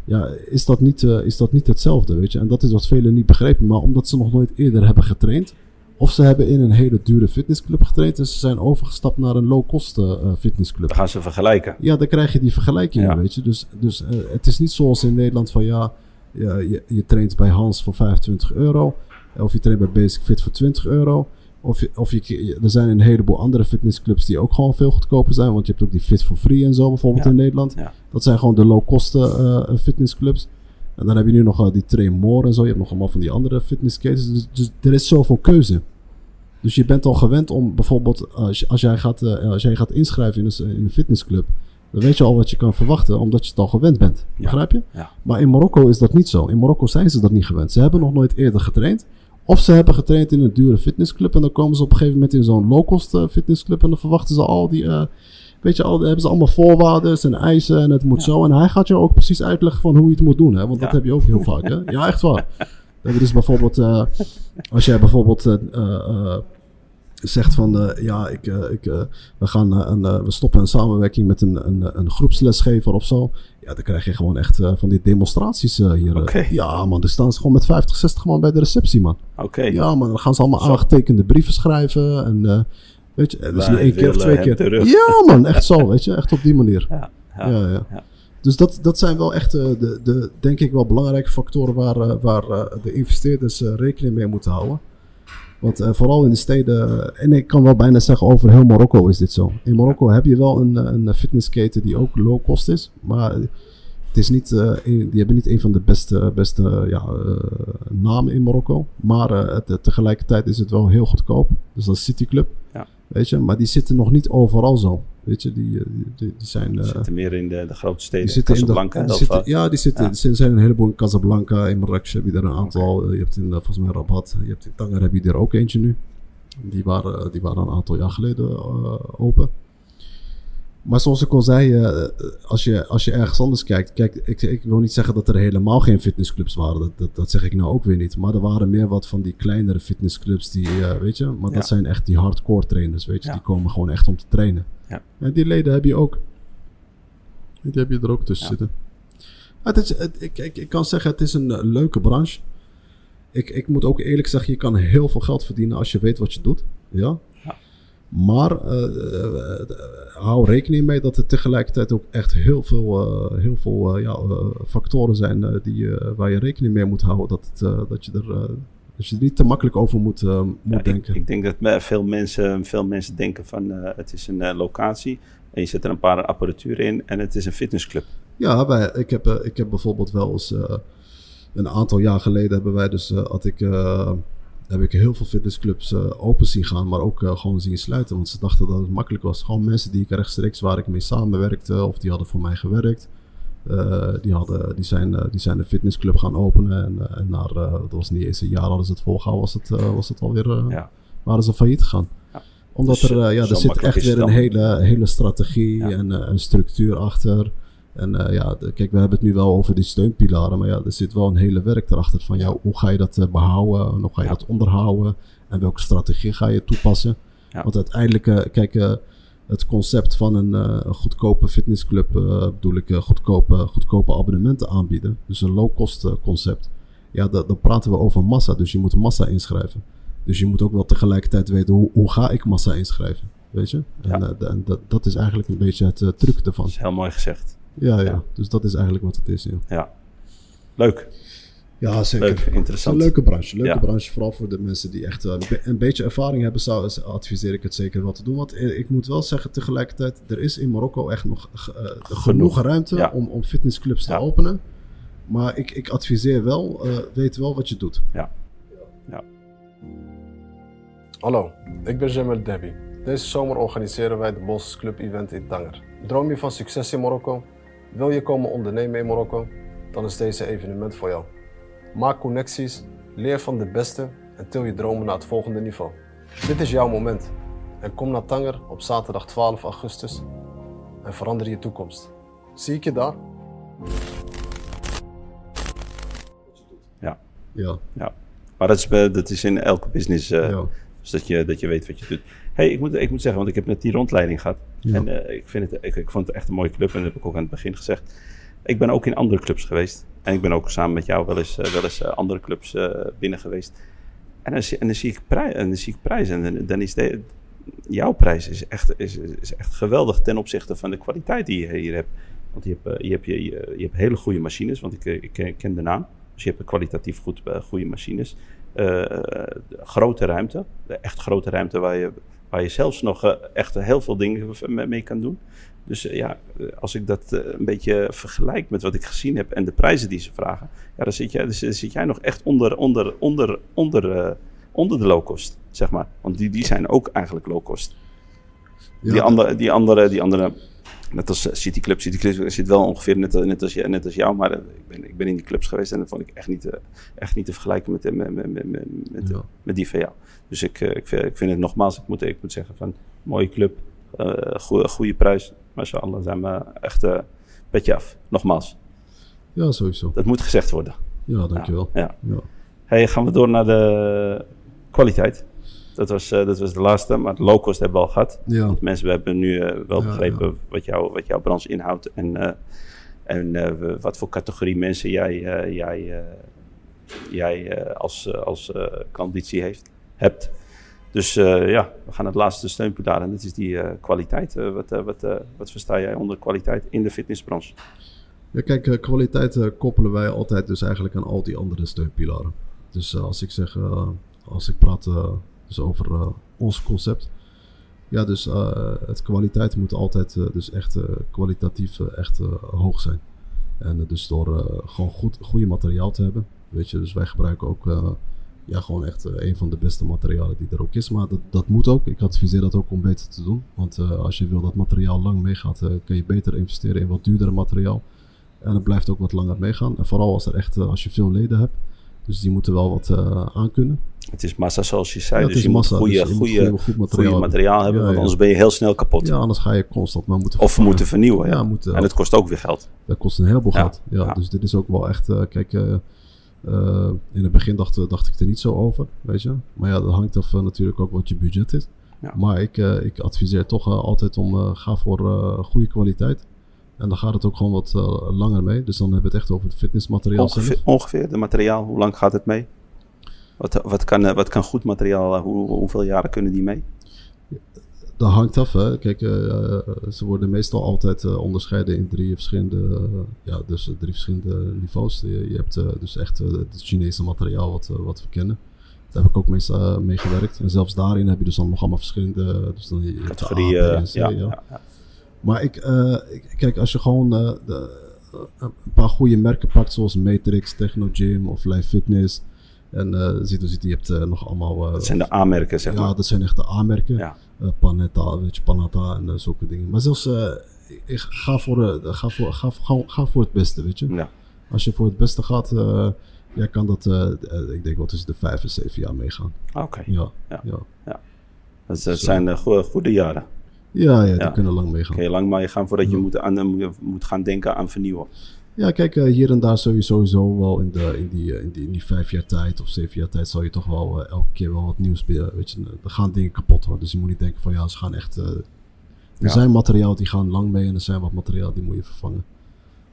ja, is dat, niet, is dat niet hetzelfde, weet je. En dat is wat velen niet begrepen. Maar omdat ze nog nooit eerder hebben getraind, of ze hebben in een hele dure fitnessclub getraind en ze zijn overgestapt naar een low-cost fitnessclub. Dan gaan ze vergelijken. Ja, dan krijg je die vergelijking, ja. weet je. Dus, dus het is niet zoals in Nederland van ja, ja je, je traint bij Hans voor 25 euro. Of je traint bij Basic Fit voor 20 euro. Of, je, of je, er zijn een heleboel andere fitnessclubs die ook gewoon veel goedkoper zijn. Want je hebt ook die Fit for Free en zo bijvoorbeeld ja. in Nederland. Dat zijn gewoon de low-cost uh, fitnessclubs. En dan heb je nu nog uh, die Train More en zo. Je hebt nog allemaal van die andere fitnesscases. Dus, dus er is zoveel keuze. Dus je bent al gewend om bijvoorbeeld, als, als, jij, gaat, uh, als jij gaat inschrijven in een, in een fitnessclub. Dan weet je al wat je kan verwachten, omdat je het al gewend bent. Ja. Begrijp je? Ja. Maar in Marokko is dat niet zo. In Marokko zijn ze dat niet gewend. Ze hebben nog nooit eerder getraind. Of ze hebben getraind in een dure fitnessclub en dan komen ze op een gegeven moment in zo'n low-cost fitnessclub en dan verwachten ze al die, uh, Weet je, al, hebben ze allemaal voorwaarden en eisen en het moet zo. En hij gaat je ook precies uitleggen van hoe je het moet doen, hè? Want dat heb je ook heel vaak, hè? Ja, echt waar. Dat is bijvoorbeeld, eh, als jij bijvoorbeeld eh, eh, zegt van, eh, ja, ik, ik, we, gaan, een, we stoppen een samenwerking met een, een, een groepslesgever of zo. Ja, dan krijg je gewoon echt van die demonstraties hier. Ja, man, dan staan ze gewoon met 50, 60 man bij de receptie, man. Oké. Ja, man, dan gaan ze allemaal Zo. aangetekende brieven schrijven. En weet je, dat is Wij niet één keer of twee keer. terug. Ja, man, echt zo, weet je, echt op die manier. Ja, ja, Ja, ja. ja. Dus dat, dat zijn wel echt eh, de, de, denk ik wel belangrijke factoren waar, eh, waar eh, de investeerders eh, rekening mee moeten houden. Want eh, vooral in de steden, en ik kan wel bijna zeggen over heel Marokko is dit zo. In Marokko heb je wel een, eh, een fitnessketen die ook low cost is, maar het is niet, eh, een- die hebben niet een van de beste, beste ja, eh, namen in Marokko. Maar eh, het- tegelijkertijd is het wel heel goedkoop. Dus dat is City Club. Ja. Weet je, maar die zitten nog niet overal zo. Weet je, die, eh, die, zijn... Die eh, zitten meer in de, de grote steden. die zitten in de, Casablanca. die zitten, ja, die zitten, Ja. er zijn een heleboel in Casablanca, in Marrakesh heb je er een aantal. Eh, Je hebt in volgens mij Rabat, je hebt in Tanger heb je er ook eentje nu. Die waren, die waren een aantal jaar geleden open. Maar zoals ik al zei, eh, als, je, als je ergens anders kijkt. Kijk, ik, ik wil niet zeggen dat er helemaal geen fitnessclubs waren. Dat, dat, dat zeg ik nou ook weer niet. Maar er waren meer wat van die kleinere fitnessclubs die, eh, weet je. Maar Ja. dat zijn echt die hardcore trainers, weet je. Ja. Die komen gewoon echt om te trainen. Ja. En die leden heb je ook. Die heb je er ook tussen zitten. Maar het is, het, ik, ik, ik kan zeggen, het is een eh, leuke branche. Ik, ik moet ook eerlijk zeggen, je kan heel veel geld verdienen als je weet wat je doet. Ja. Maar eh, eh, eh, hou rekening mee dat er tegelijkertijd ook echt heel veel, heel veel ja, factoren zijn die, waar je rekening mee moet houden. Dat, het, dat, je er, dat je er niet te makkelijk over moet, moet Ja, denken. ik denk dat veel mensen, veel mensen denken van het is een locatie en je zet er een paar apparatuur in en het is een fitnessclub. Ja, wij, ik, heb, ik heb bijvoorbeeld wel eens een aantal jaar geleden hebben wij dus had ik, heb ik heel veel fitnessclubs eh, open zien gaan, maar ook eh, gewoon zien sluiten. Want ze dachten dat het makkelijk was. Gewoon mensen die ik rechtstreeks waar ik mee samenwerkte of die hadden voor mij gewerkt. eh, die, hadden, die, zijn, eh, die zijn een fitnessclub gaan openen. En, en na, eh, dat was niet eens een jaar hadden ze het volgehouden, was het, was het alweer, Ja. waren ze failliet gegaan. Ja. Omdat Dus, er, ja, er zit echt weer een hele, hele strategie Ja. en een structuur achter. En eh, ja, kijk, we hebben het nu wel over die steunpilaren, maar ja, er zit wel een hele werk erachter van, ja, hoe ga je dat eh, behouden, en hoe ga je Ja. dat onderhouden en welke strategie ga je toepassen. Ja. Want uiteindelijk, eh, kijk, het concept van een goedkope fitnessclub, bedoel ik, goedkope, goedkope abonnementen aanbieden, dus een low-cost concept. Ja, da- dan praten we over massa, dus je moet massa inschrijven. Dus je moet ook wel tegelijkertijd weten, hoe, hoe ga ik massa inschrijven? Weet je? En, Ja. en dat, dat is eigenlijk een beetje het truc ervan. Dat is heel mooi gezegd. Ja, ja, Ja. Dus dat is eigenlijk wat het is. Ja, Ja. Leuk. ja zeker. Leuk. Interessant. een leuke branche. Leuke Ja. branche, vooral voor de mensen die echt eh, een be- een beetje ervaring hebben, zou, adviseer ik het zeker wel te doen. Want eh, ik moet wel zeggen, tegelijkertijd, er is in Marokko echt nog eh, genoeg. Genoeg. ruimte Ja. om, om fitnessclubs te Ja. openen. Maar ik, ik adviseer wel, eh, weet wel wat je doet. Ja. Hallo, ik ben Jamel Debi. Deze zomer organiseren wij de Bosses Club Event in Tanger. Droom je van succes in Marokko? Wil je komen ondernemen in Marokko? Dan is deze evenement voor jou. Maak connecties, leer van de beste en til je dromen naar het volgende niveau. Dit is jouw moment. En kom naar Tanger op zaterdag 12 augustus en verander je toekomst. Zie ik je daar? Ja. Ja, ja. Maar dat is, bij- dat is in elke business. eh, ja. Dus dat je, dat je weet wat je doet. Hey, ik, moet, ik moet zeggen, want ik heb net die rondleiding gehad. Ja. En eh, ik, vind het, ik, ik vond het echt een mooie club. En dat heb ik ook aan het begin gezegd. Ik ben ook in andere clubs geweest. En ik ben ook samen met jou wel eens, eh, wel eens eh, andere clubs binnen geweest. En dan, zie- en dan zie ik prij- en dan zie ik prijzen. En dan, dan is de, jouw prijs is echt, is, is echt geweldig ten opzichte van de kwaliteit die je hier hebt. Want je hebt, je hebt, je, je, je hebt hele goede machines, want ik, ik ken- de naam. Dus je hebt een kwalitatief goed, goede machines. Grote ruimte, echt grote ruimte waar je, waar je zelfs nog eh, echt heel veel dingen mee kan doen. Dus eh, ja, eh, als ik dat een beetje vergelijk met wat ik gezien heb en de prijzen die ze vragen, ja, dan zit jij, dan zit jij nog echt onder, onder, onder, onder, onder de low cost, zeg maar. Want die, die zijn ook eigenlijk low cost. Ja, die, andere, die, andere, die andere, net als eh, City Club, City Club zit wel ongeveer net, net, als, net als jou, maar eh, ik, ben, ik ben in die clubs geweest en dat vond ik echt niet, eh, echt niet te vergelijken met, eh, met, met, met, met, met, Ja. met die van jou. Dus ik, eh, ik, vind, ik vind het nogmaals, ik moet, ik moet zeggen van mooie club, eh, goede, goede prijs. Mashallah, zijn we echt eh petje af. Nogmaals, Ja, sowieso. dat moet gezegd worden. Ja, dankjewel. Ja. Ja. Hey, gaan we door naar de kwaliteit. Dat was, eh, dat was de laatste, maar low cost hebben we al gehad. Ja. Want mensen hebben nu eh, wel Ja, begrepen Wat, jou, wat jouw branche inhoudt en, eh, en we- wat voor categorie mensen jij, jij, jij als, als klanditie heeft, hebt. Dus ja, we gaan het laatste steunpilaar en dat is die kwaliteit. Wat, wat, wat versta jij onder kwaliteit in de fitnessbranche? Ja, kijk, kwaliteit koppelen wij altijd dus eigenlijk aan al die andere steunpilaren. Dus als ik zeg, als ik praat dus over eh, ons concept. Ja, dus eh, het kwaliteit moet altijd eh, dus echt kwalitatief echt hoog zijn. En dus door gewoon goed, goede materiaal te hebben. Weet je, dus wij gebruiken ook ja, gewoon echt een van de beste materialen die er ook is. Maar dat, dat moet ook. Ik adviseer dat ook om beter te doen. Want als je wil dat materiaal lang meegaat, kun je beter investeren in wat duurdere materiaal. En het blijft ook wat langer meegaan. En vooral als, er echt, als je veel leden hebt. Dus die moeten wel wat eh aankunnen. Het is massa zoals je zei, Ja, het dus je massa, moet goede, dus goede, goede- goed goede materiaal hebben. Ja, want anders ben je heel snel kapot. Ja, anders ga je constant maar moeten Of moeten vernieuwen. Ja. Moeten en dat kost ook weer geld. Dat kost een heleboel geld. Ja. Dus dit is ook wel echt, eh, kijk, eh, eh, in het begin dacht, dacht ik er niet zo over, weet je. Maar ja, dat hangt af natuurlijk ook wat je budget is. Ja. Maar ik, ik adviseer toch altijd om, ga voor goede kwaliteit. En dan gaat het ook gewoon wat langer mee. Dus dan hebben we het echt over het fitnessmateriaal zelf. Ongeveer, ongeveer de materiaal, hoe lang gaat het mee? Wat, wat, kan, eh, wat kan goed materiaal, eh, hoe, hoeveel jaren kunnen die mee? Dat hangt af, hè. Kijk, eh, ze worden meestal altijd onderscheiden in drie verschillende, ja, dus drie verschillende niveaus. Je, je hebt dus echt het Chinese materiaal wat, wat we kennen. Daar heb ik ook meestal mee gewerkt. En zelfs daarin heb je dus nog allemaal verschillende dus dan, je A, Categorieën, C, ja, ja. Maar ik, ik- kijk, als je gewoon de, een paar goede merken pakt, zoals Matrix, Techno Gym of Life Fitness. En eh ziet, dus je hebt eh, nog allemaal. eh, Dat zijn de aanmerken, zeg ja, maar. dat zijn echt de A-merken. Ja. Panetta, weet je, Panata en zulke dingen. Maar zelfs, ik ga voor, ga, voor, ga, ga, ga voor het beste, weet je. Ja. Als je voor het beste gaat, ja, kan dat, ik denk wel tussen de vijf en zeven jaar meegaan. Oké, Ja, Ja. ja. ja. dat, dat zijn goede, goede jaren. ja, die Ja. kunnen lang meegaan. Kun je lang maar gaan voordat je Ja. moet, aan, moet gaan denken aan vernieuwen. Ja, kijk, eh, hier en daar zul je sowieso wel in, de, in, die, eh, in, die, in die vijf jaar tijd of zeven jaar tijd zal je toch wel eh, elke keer wel wat nieuws spelen. Weet je, er gaan dingen kapot hoor. Dus je moet niet denken van ja, ze gaan echt. er Ja. zijn materiaal die gaan lang mee en er zijn wat materiaal die moet je vervangen.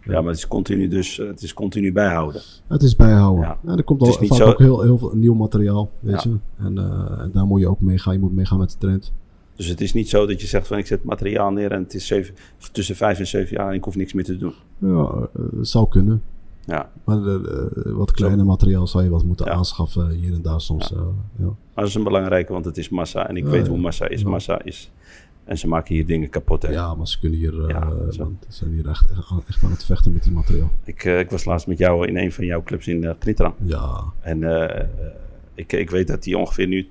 Ja, maar het is continu, dus, het is continu bijhouden. Het is bijhouden. Ja. Er komt al vaak zo- ook heel, heel veel nieuw materiaal, weet Ja. je. En, en daar moet je ook mee gaan. Je moet meegaan met de trend. Dus het is niet zo dat je zegt van ik zet materiaal neer en het is zeven, tussen vijf en zeven jaar en ik hoef niks meer te doen. Ja, eh, zou kunnen. Ja, Maar eh, eh, wat kleiner materiaal zou je wat moeten Ja. aanschaffen hier en daar soms. Ja. ja. maar dat is een belangrijke, want het is massa en ik weet hoe massa is. Massa is. En ze maken hier dingen kapot. Hè? ja, maar ze kunnen hier, want ze zijn hier echt, echt, aan, het vechten met die materiaal. Ik, ik was laatst met jou in een van jouw clubs in uh. Ja, En ik, ik weet dat die ongeveer nu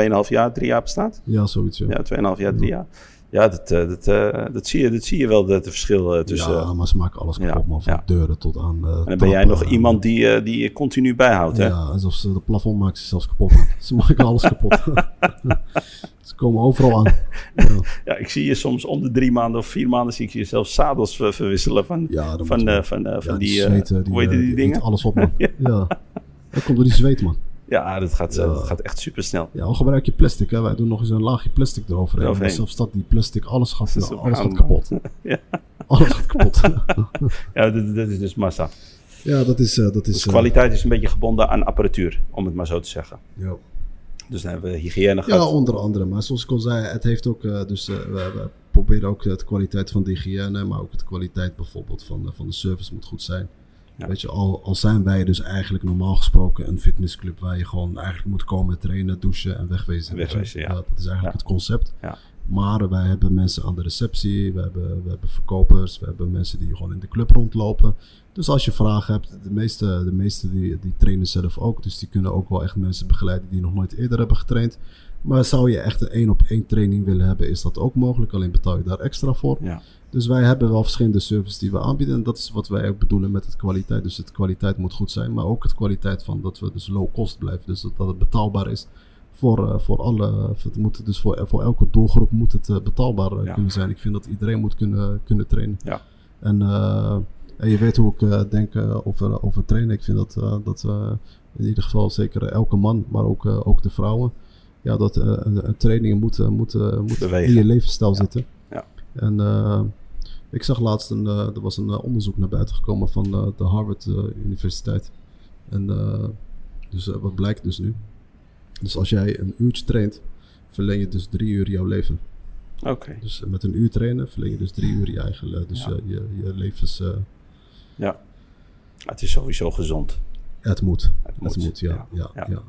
2,5 jaar, 3 jaar bestaat. ja zoiets. Ja. Ja, 2,5 jaar, 3 jaar. Ja, dat, eh, dat, eh, dat, zie je, dat zie je wel, dat verschil eh, tussen... ja, maar ze maken alles kapot, man. Van ja. deuren tot aan. eh, en dan ben jij nog iemand die, eh, die je continu bijhoudt, hè? Ja, alsof ze de plafond maken ze zelfs kapot. ze maken alles kapot. ze komen overal aan. Ja, Ja, ik zie je soms om de drie maanden of vier maanden zie ik je zelfs zadels ver- verwisselen van, ja van, eh, van, eh, van die, eh, heet die, eh, eet dingen? alles op, man. Ja. ja. Dat komt door die zweet, man. Ja, dat gaat, eh, Ja. dat gaat echt super snel. Ja, al gebruik je plastic, hè. Wij doen nog eens een laagje plastic eroverheen. Maar zelfs dat die plastic, alles gaat, is alles gaat kapot. Ja. Alles gaat kapot. Ja, dat, dat is dus massa. ja, dat is... eh, dat is Dus eh, kwaliteit is een beetje gebonden aan apparatuur, om het maar zo te zeggen. ja. Dus dan hebben we hygiëne Ja, gehad. onder andere. Maar zoals ik al zei, het heeft ook, eh, dus eh, we, we proberen ook de kwaliteit van de hygiëne, maar ook de kwaliteit bijvoorbeeld van, van de service moet goed zijn. Ja. Weet je, al, al zijn wij dus eigenlijk normaal gesproken een fitnessclub waar je gewoon eigenlijk moet komen, trainen, douchen en wegwezen. Wegwezen, ja. Dat is eigenlijk het concept. Maar wij hebben mensen aan de receptie, we hebben, we hebben verkopers, we hebben mensen die gewoon in de club rondlopen. Dus als je vragen hebt, de meeste, de meeste die, die trainen zelf ook. Dus die kunnen ook wel echt mensen begeleiden die nog nooit eerder hebben getraind. Maar zou je echt een één op één training willen hebben, is dat ook mogelijk. Alleen betaal je daar extra voor. Ja. Dus wij hebben wel verschillende services die we aanbieden. En dat is wat wij ook bedoelen met het kwaliteit. Dus het kwaliteit moet goed zijn. Maar ook het kwaliteit van dat we dus low cost blijven. Dus dat, dat het betaalbaar is voor, eh, voor alle, het moet dus voor, voor elke doelgroep moet het eh, betaalbaar eh, Ja. kunnen zijn. Ik vind dat iedereen moet kunnen, kunnen trainen. Ja. En, en je weet hoe ik denk over, over trainen. Ik vind dat, dat in ieder geval zeker elke man, maar ook, ook de vrouwen, ja, dat eh, een, een training moet, eh, moet, eh, moet Bewegen. in je levensstijl Ja. zitten. Ja. En ik zag laatst, een, er was een onderzoek naar buiten gekomen van de Harvard Universiteit. En dus wat blijkt dus nu? Dus als jij een uurtje traint, verleen je dus drie uur jouw leven. Oké. Dus met een uur trainen verleen je dus drie uur je eigen dus Ja. je, je levens... Ja. Het is sowieso gezond. het moet. Het Het moet, moet, ja, ja. ja, Ja.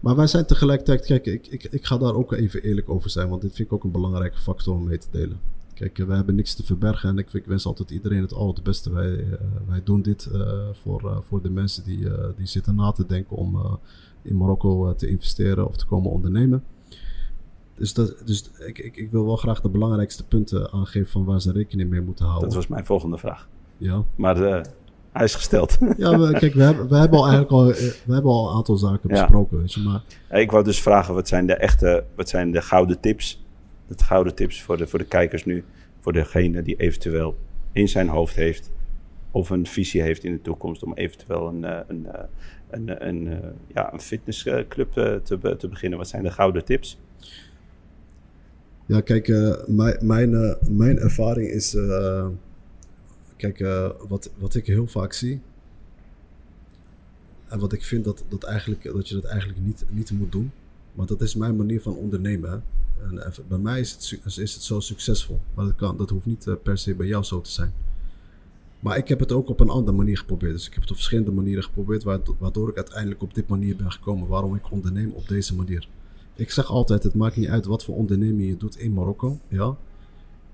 Maar wij zijn tegelijkertijd, kijk, ik, ik, ik ga daar ook even eerlijk over zijn, want dit vind ik ook een belangrijke factor om mee te delen. Kijk, eh, wij hebben niks te verbergen en ik, ik wens altijd iedereen het allerbeste. Wij, eh, wij doen dit eh, voor, voor de mensen die, die zitten na te denken om in Marokko te investeren of te komen ondernemen. Dus, dat, dus ik, ik, ik wil wel graag de belangrijkste punten aangeven van waar ze rekening mee moeten houden. Dat was mijn volgende vraag. Ja. Maar hij is gesteld. Ja, kijk, we hebben, we hebben al eigenlijk al, eh, we hebben al een aantal zaken Ja. besproken, weet je, maar ik wou dus vragen, wat zijn de echte, wat zijn de gouden tips? De gouden tips voor de, voor de kijkers nu. Voor degene die eventueel in zijn hoofd heeft. Of een visie heeft in de toekomst om eventueel een, eh, een, eh, een, een, eh, ja, een fitnessclub te, te beginnen. Wat zijn de gouden tips? Ja, kijk, mijn, mijn, mijn ervaring is. Kijk, eh, wat, wat ik heel vaak zie. En wat ik vind dat, dat, eigenlijk, dat je dat eigenlijk niet, niet moet doen. Maar dat is mijn manier van ondernemen. En even- bij mij is het, is het zo succesvol. Maar dat, kan, dat hoeft niet eh, per se bij jou zo te zijn. Maar ik heb het ook op een andere manier geprobeerd. Dus ik heb het op verschillende manieren geprobeerd. waardo- Waardoor ik uiteindelijk op dit manier ben gekomen. Waarom ik onderneem op deze manier. Ik zeg altijd, het maakt niet uit wat voor onderneming je doet in Marokko. Ja.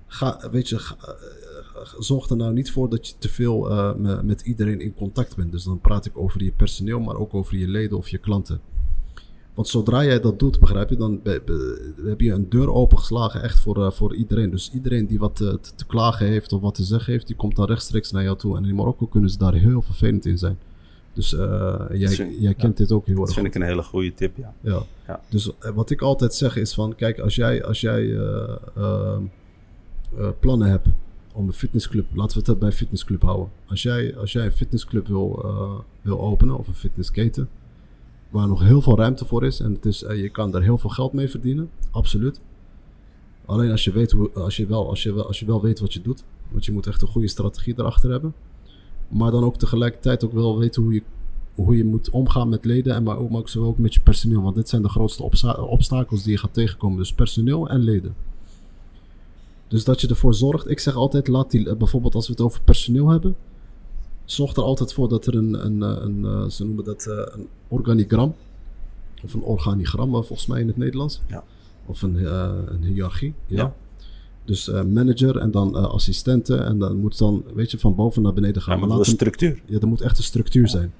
Ga, weet je, ga- eh, zorg er nou niet voor dat je te veel eh, me- met iedereen in contact bent. Dus dan praat ik over je personeel, maar ook over je leden of je klanten. Want zodra jij dat doet, begrijp je, dan be- be- heb je een deur opengeslagen echt voor, eh, voor iedereen. Dus iedereen die wat te, te klagen heeft of wat te zeggen heeft, die komt dan rechtstreeks naar jou toe. En in Marokko kunnen ze daar heel vervelend in zijn. Dus jij, vind- jij kent dit ook heel Dat erg vind ik een hele goede tip, ja. ja. Ja. Dus wat ik altijd zeg is van, kijk, als jij, als jij eh, plannen hebt om een fitnessclub, laten we het bij een fitnessclub houden. Als jij, als jij een fitnessclub wil, eh, wil openen of een fitnessketen, waar nog heel veel ruimte voor is en het is, eh, je kan daar heel veel geld mee verdienen, absoluut. Alleen als je, weet hoe, als, je wel, als, je wel, als je wel weet wat je doet, want je moet echt een goede strategie erachter hebben. Maar dan ook tegelijkertijd ook wel weten hoe je hoe je moet omgaan met leden en maar ook, maar ook, met je personeel. Want dit zijn de grootste obsta- obstakels die je gaat tegenkomen. Dus personeel en leden. Dus dat je ervoor zorgt. Ik zeg altijd, laat die, eh, bijvoorbeeld als we het over personeel hebben. Zorg er altijd voor dat er een, een, eh, een, eh, ze noemen dat een organigram. Of een organigram volgens mij in het Nederlands. Ja. Of een, een hiërarchie. Ja. Ja. Dus manager en dan assistenten. En dan moet dan, weet je, van boven naar beneden gaan. Ja, maar is hem- structuur. ja, er moet echt een structuur zijn.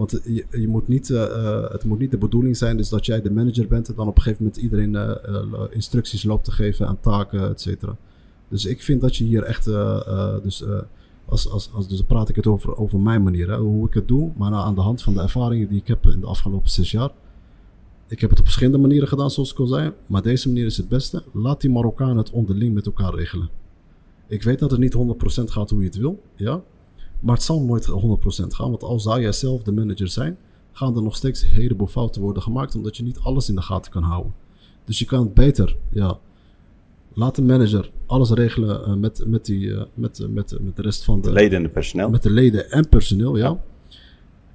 Want je, je moet niet, eh, eh, het moet niet de bedoeling zijn dus dat jij de manager bent en dan op een gegeven moment iedereen eh, instructies loopt te geven aan taken, et cetera. Dus ik vind dat je hier echt, dus, als, als, als, dus dan praat ik het over, over mijn manier, hè, hoe ik het doe, maar nou, aan de hand van de ervaringen die ik heb in de afgelopen zes jaar. Ik heb het op verschillende manieren gedaan, zoals ik al zei, maar deze manier is het beste. Laat die Marokkanen het onderling met elkaar regelen. Ik weet dat het niet 100% gaat hoe je het wil, ja. Maar het zal nooit 100% gaan, want al zou jij zelf de manager zijn, gaan er nog steeds een heleboel fouten worden gemaakt, omdat je niet alles in de gaten kan houden. Dus je kan het beter, ja. Laat de manager alles regelen eh, met, met, die, eh, met, eh, met, met de rest van de, De leden en personeel. met de leden en personeel, ja.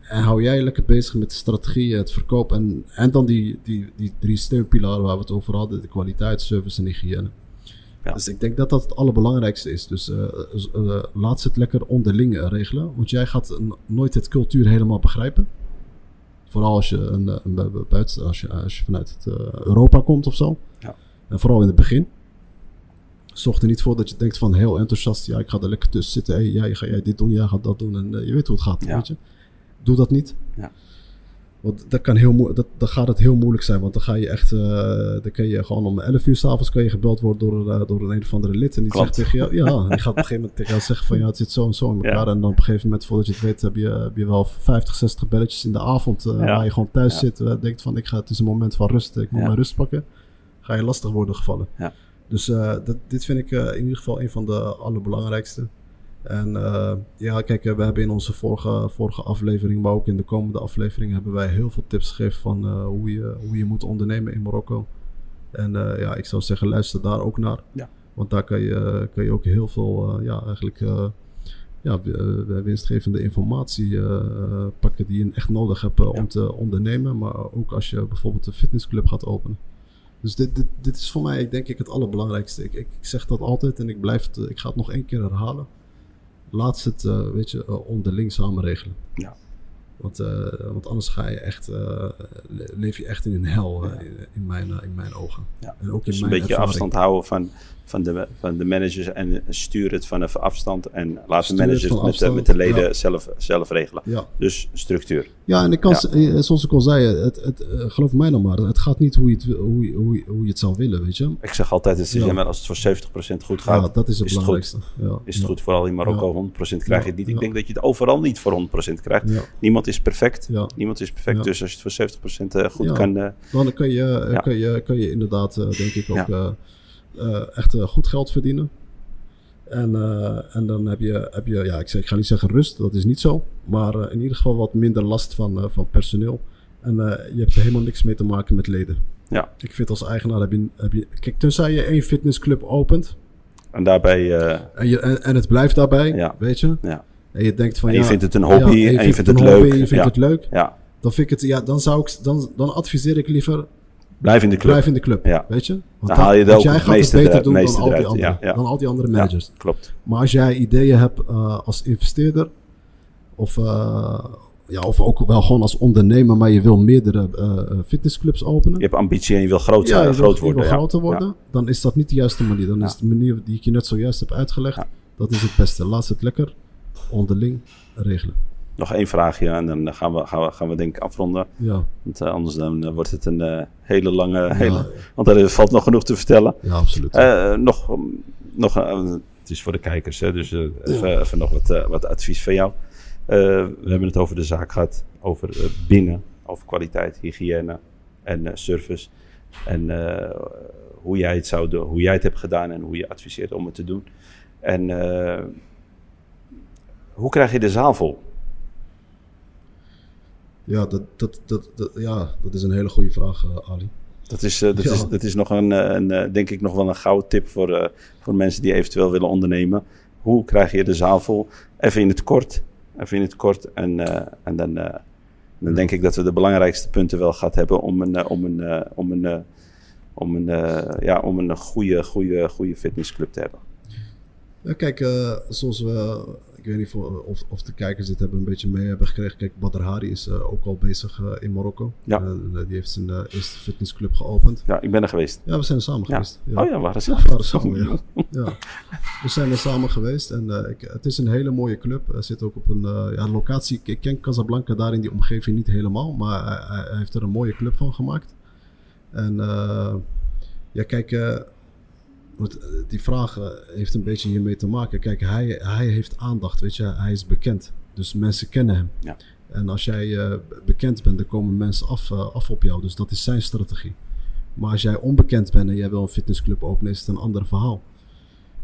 En hou jij lekker bezig met de strategie, het verkoop en, en dan die, die, die drie steunpilaren waar we het over hadden: de kwaliteit, service en hygiëne. Ja. Dus ik denk dat dat het allerbelangrijkste is. Dus eh, eh, laat ze het lekker onderling eh, regelen. Want jij gaat nooit het cultuur helemaal begrijpen. Vooral als je, een, een, bu- buiten, als je, als je vanuit het, Europa komt of zo. Ja. En vooral in het begin. Zorg er niet voor dat je denkt van heel enthousiast. Ja, ik ga er lekker tussen zitten. Hey, jij, ga jij dit doen? Jij gaat dat doen. En je weet hoe het gaat. Ja. Weet je? Doe dat niet. Ja. Want dat, kan heel moe- dat, dan gaat het heel moeilijk zijn. Want dan ga je echt. eh, dan kun je gewoon om 11 uur s'avonds gebeld worden door, eh, door een, een of andere lid. En die Klopt. zegt tegen jou. Ja, die gaat op een gegeven moment tegen jou zeggen van ja, het zit zo en zo in elkaar. Ja. En dan op een gegeven moment, voordat je het weet, heb je, heb je wel 50, 60 belletjes in de avond. eh, Ja. Waar je gewoon thuis Ja. zit. denkt van ik ga, het is een moment van rust. Ik moet mijn rust pakken. Ga je lastig worden gevallen. Ja. Dus dat, dit vind ik in ieder geval een van de allerbelangrijkste. En eh, ja, kijk, eh, we hebben in onze vorige, vorige aflevering, maar ook in de komende aflevering, hebben wij heel veel tips gegeven van eh, hoe, je, hoe je moet ondernemen in Marokko. En ja, ik zou zeggen, luister daar ook naar. Ja. Want daar kan je, kan je ook heel veel, ja, eigenlijk, ja, winstgevende informatie pakken die je echt nodig hebt Ja. om te ondernemen. Maar ook als je bijvoorbeeld een fitnessclub gaat openen. Dus dit, dit, dit is voor mij denk ik het allerbelangrijkste. Ik, ik, ik zeg dat altijd en ik, blijf het, ik ga het nog één keer herhalen. Laat ze het, eh, weet je, eh, onderling samen regelen. Ja. Want, eh, want anders ga je echt, le- leef je echt in een hel in, in mijn, in mijn ogen. Ja. En ook Dus in een mijn beetje ervaring. afstand houden van, van, de, van de managers en stuur het vanaf afstand. En laat de het managers met, de, met de leden ja. zelf, zelf regelen. Ja. Dus structuur. Ja, en ik kan, Ja. eh, zoals ik al zei, het, het, eh, geloof mij nou maar, het gaat niet hoe je het, hoe, hoe, hoe je het zou willen, weet je. Ik zeg altijd, het is, als het voor 70% goed gaat, Ja, dat is het is het belangrijkste. Ja, is het goed. Vooral in Marokko, 100% krijg je het niet. Ik denk dat je het overal niet voor 100% krijgt. Niemand is perfect. Niemand is perfect. Dus als je het voor 70% eh, goed kan... Dan kan je, kan je, kan je inderdaad, denk ik, ook echt eh, goed geld verdienen. En, eh, en dan heb je, heb je ja, ik, zeg, ik ga niet zeggen rust, dat is niet zo. Maar eh, in ieder geval wat minder last van, eh, van personeel. En eh, je hebt er helemaal niks mee te maken met leden. ja. Ik vind als eigenaar heb je, heb je... Kijk, tenzij je één fitnessclub opent En daarbij... eh, en, je, en, en het blijft daarbij, Ja. weet je. ja. En je denkt van En ja... je vindt het een hobby ja, en je vindt het leuk. hobby je vindt Ja. het leuk. ja, Dan, vind ik het, ja, dan, zou ik, dan, dan adviseer ik liever blijf in de club. Blijf in de club, Ja. weet je? Want Dan haal je ook jij gaat het beter doen dan al, die ja, dan al die andere managers. Klopt. Maar als jij ideeën hebt eh, als investeerder, of, eh, ja, of ook wel gewoon als ondernemer, maar je wil meerdere eh, fitnessclubs openen. Je hebt ambitie en je wil groot, ja, zijn, wil, groot je worden. wil ja. groter worden, dan is dat niet de juiste manier. Dan is de manier die ik je net zojuist heb uitgelegd, dat is het beste. Laat het lekker onderling regelen. Nog één vraagje en dan gaan we, gaan we, gaan we denk ik afronden. Ja, Want eh, anders dan, eh, wordt het een eh, hele lange... Hele, want er valt nog genoeg te vertellen. ja absoluut. Nog, nog het is voor de kijkers, hè, dus even, even nog wat, wat advies van jou. We hebben het over de zaak gehad, over binnen, over kwaliteit, hygiëne en service. En hoe, jij het zou doen, hoe jij het hebt gedaan en hoe je adviseert om het te doen. En hoe krijg je de zaal vol? Ja, dat, dat, dat, dat, ja, dat is een hele goede vraag, eh, Ali. Dat is, eh, dat Ja. is, dat is nog een, eh, een, denk ik nog wel een gouden tip voor, voor mensen die eventueel willen ondernemen. Hoe krijg je de zaal vol? Even in het kort. Even in het kort. En, en dan, dan denk ik dat we de belangrijkste punten wel gehad hebben om een, om een, om een, om een, ja, om een goede, goede, goede fitnessclub te hebben. Ja, kijk, zoals we, ik weet niet of, of de kijkers dit hebben een beetje mee hebben gekregen. Kijk, Badr Hari is eh, ook al bezig eh, in Marokko. Ja. Eh, die heeft zijn eerste fitnessclub geopend. Ja, ik ben er geweest. Ja, we zijn er samen Ja. geweest. Oh ja, waar is Ja, we waren samen, ja. ja. We zijn er samen geweest en ik, het is een hele mooie club. Hij zit ook op een ja, locatie. Ik ken Casablanca daar in die omgeving niet helemaal, maar hij, heeft er een mooie club van gemaakt. En ja, kijk, want, eh, die vraag eh, heeft een beetje hiermee te maken. Kijk, hij, hij heeft aandacht, weet je, hij is bekend. Dus mensen kennen hem. Ja. En als jij eh, bekend bent, dan komen mensen af, af op jou. Dus dat is zijn strategie. Maar als jij onbekend bent en jij wil een fitnessclub openen, is het een ander verhaal.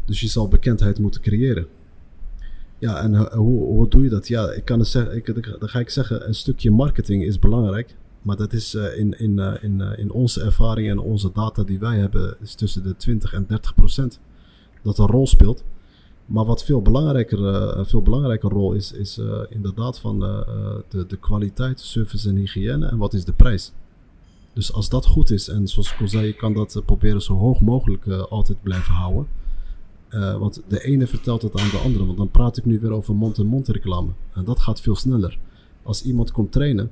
Dus je zal bekendheid moeten creëren. Ja, en hoe, hoe doe je dat? Ja, ik kan het zeggen, ik, dan ga ik zeggen, een stukje marketing is belangrijk. Maar dat is eh, in, in, eh, in, eh, in onze ervaring en onze data die wij hebben, is tussen de 20 en 30 procent dat een rol speelt. Maar wat veel belangrijker, een veel belangrijker rol is, is inderdaad van de, de kwaliteit, service en hygiëne en wat is de prijs. Dus als dat goed is, en zoals ik al zei, je kan dat proberen zo hoog mogelijk altijd blijven houden. Want de ene vertelt het aan de andere. Want dan praat ik nu weer over mond-en-mond reclame. En dat gaat veel sneller. Als iemand komt trainen,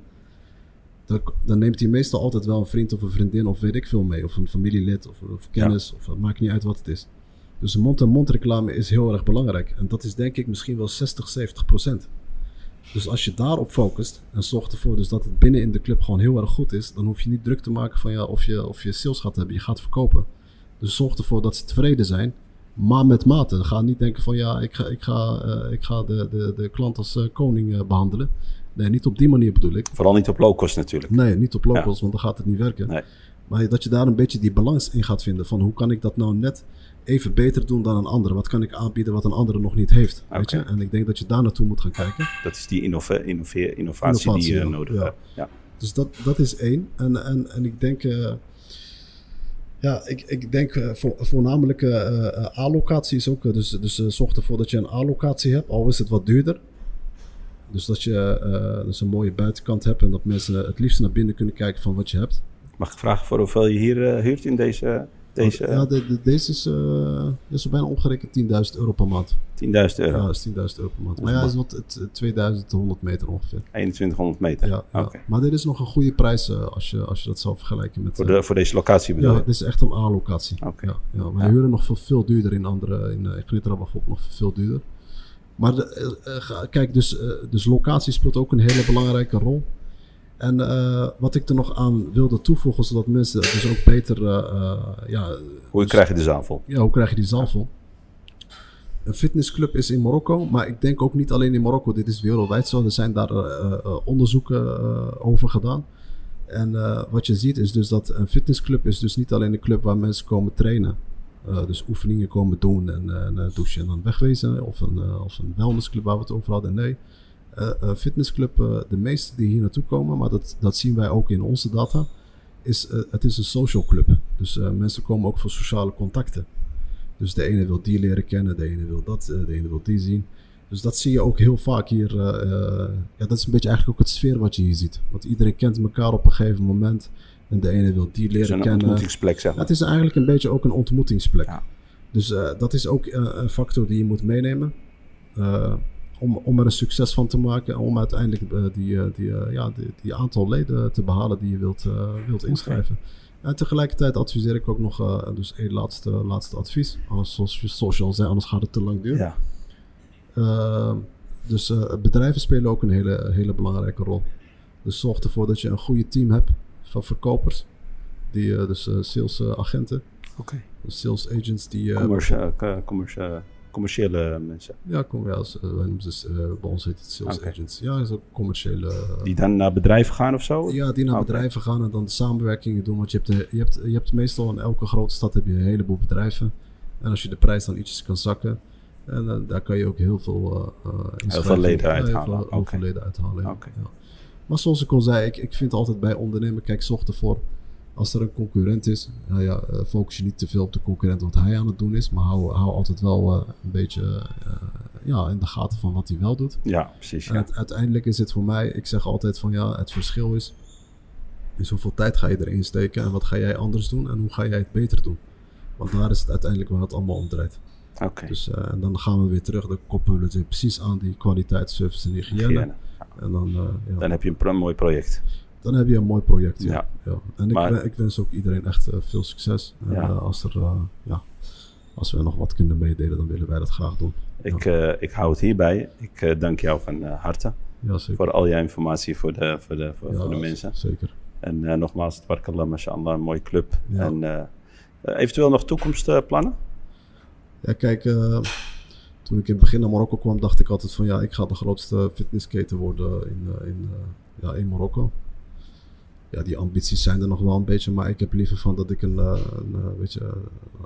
dan, dan neemt hij meestal altijd wel een vriend of een vriendin of weet ik veel mee. Of een familielid of, of kennis. Of het maakt niet uit wat het is. Dus mond-en-mond reclame is heel erg belangrijk. En dat is denk ik misschien wel 60, 70 procent. Dus als je daarop focust en zorgt ervoor dus dat het binnen in de club gewoon heel erg goed is, dan hoef je niet druk te maken van ja, of je, of je sales gaat hebben, je gaat verkopen. Dus zorg ervoor dat ze tevreden zijn, maar met mate. Ga niet denken van ja, ik ga, ik ga, eh, ik ga de, de, de klant als eh, koning eh, behandelen. Nee, niet op die manier bedoel ik. Vooral niet op low cost natuurlijk. Nee, niet op low cost, want dan gaat het niet werken. Nee. Maar dat je daar een beetje die balans in gaat vinden. Van hoe kan ik dat nou net even beter doen dan een andere? Wat kan ik aanbieden wat een andere nog niet heeft? Weet je? En ik denk dat je daar naartoe moet gaan kijken. Dat is die innove- innove- innovatie, die je nodig hebt. Ja. Dus dat, dat is één. En, en, en ik denk, eh, ja, ik, ik denk eh, vo- voornamelijk eh, eh, allocatie is ook. dus dus zorg ervoor dat je een allocatie hebt, al is het wat duurder. Dus dat je eh, dus een mooie buitenkant hebt en dat mensen het liefst naar binnen kunnen kijken van wat je hebt. Mag ik vragen voor hoeveel je hier eh, huurt in deze, deze ja, de, de- deze is, eh is bijna omgerekend 10.000 euro per maand. 10.000 euro? Ja, dat is 10.000 euro per maand. Maar ja, is wat het, 2100 meter ongeveer. 2100 meter? Ja. Maar dit is nog een goede prijs als, je, als je dat zou vergelijken met... Voor, de, voor deze locatie bedoel Ja, dit is echt een A-locatie. Oké. Ja, ja, wij huren nog veel, veel duurder in andere, in, uh, in bijvoorbeeld nog veel duurder. Maar de, eh, eh, kijk, dus, eh, dus locatie speelt ook een hele belangrijke rol. En wat ik er nog aan wilde toevoegen, zodat mensen dus ook beter, ja, Hoe dus- krijg je de zaal vol? ja, hoe krijg je die zaal vol? Een fitnessclub is in Marokko, maar ik denk ook niet alleen in Marokko. Dit is wereldwijd zo. Er zijn daar onderzoeken over gedaan. En wat je ziet is dus dat een fitnessclub is dus niet alleen een club waar mensen komen trainen. Eh, dus oefeningen komen doen en, eh, douchen en dan wegwezen. Of een, eh, of een wellnessclub waar we het over hadden. Nee, fitnessclub, de meeste die hier naartoe komen, maar dat, dat zien wij ook in onze data, is het is een social club. Dus mensen komen ook voor sociale contacten. Dus de ene wil die leren kennen, de ene wil dat, de ene wil die zien. Dus dat zie je ook heel vaak hier. ja, dat is een beetje eigenlijk ook het sfeer wat je hier ziet. Want iedereen kent elkaar op een gegeven moment. En de ene wil die Het is leren een kennen. ontmoetingsplek, zeg maar. het is eigenlijk een beetje ook een ontmoetingsplek. Ja. Dus eh, dat is ook eh, een factor die je moet meenemen. eh, om, om er een succes van te maken. En om uiteindelijk die, die, ja, die, die aantal leden te behalen die je wilt, wilt inschrijven. En tegelijkertijd adviseer ik ook nog dus één laatste, laatste advies. Zoals, je- zoals je al zei, anders gaat het te lang duren. Ja. Uh, dus bedrijven spelen ook een hele, hele belangrijke rol. Dus zorg ervoor dat je een goede team hebt van verkopers. Die, uh, dus salesagenten. Oké. Dus sales agents die... Commercia commercia commerciële mensen. Ja, kom, ja als, wij noemen ze, bij ons heet het sales agents. Ja, dat is ook commerciële... Die dan naar bedrijven gaan of zo? Ja, die naar bedrijven gaan en dan de samenwerkingen doen. Want je hebt, de, je, hebt, je hebt meestal in elke grote stad heb je een heleboel bedrijven. En als je de prijs dan ietsjes kan zakken... En uh, daar kan je ook heel veel uh, Heel veel leden ja, uithalen. Heel veel, heel Oké. veel leden uithalen. Ja. Oké. Ja. Maar zoals ik al zei, ik, ik vind altijd bij ondernemen, kijk, zorg ervoor als er een concurrent is, nou ja, uh, focus je niet te veel op de concurrent wat hij aan het doen is, maar hou, hou altijd wel uh, een beetje uh, ja, in de gaten van wat hij wel doet. Ja, precies. En het, uiteindelijk is het voor mij, ik zeg altijd van ja, het verschil is, is hoeveel tijd ga je erin steken en wat ga jij anders doen en hoe ga jij het beter doen. Want daar is het uiteindelijk waar het allemaal om draait. Oké. Dus uh, en dan gaan we weer terug, dan koppelen we het weer precies aan die kwaliteit, service en hygiëne. Hygiëne. En dan, uh, ja, Dan heb je een mooi project. dan heb je een mooi project. Ja. En ik, Maar- wen- ik wens ook iedereen echt uh, veel succes. En, uh, als, er, ja, als we nog wat kunnen meedelen, dan willen wij dat graag doen. Ik, eh, ik hou het hierbij. Ik eh, dank jou van eh, harte Ja, voor al jouw informatie voor de, voor de, voor, Ja, voor de mensen. Zeker. En eh, nogmaals, Twarkallah, mashallah, een mooie club. Ja. En eh, eh, eventueel nog toekomstplannen? Ja, kijk, toen ik in het begin naar Marokko kwam, dacht ik altijd van ja, ik ga de grootste fitnessketen worden in, uh, in, uh, ja, in Marokko. Ja, die ambities zijn er nog wel een beetje, maar ik heb liever van dat ik een, uh, een, weet je,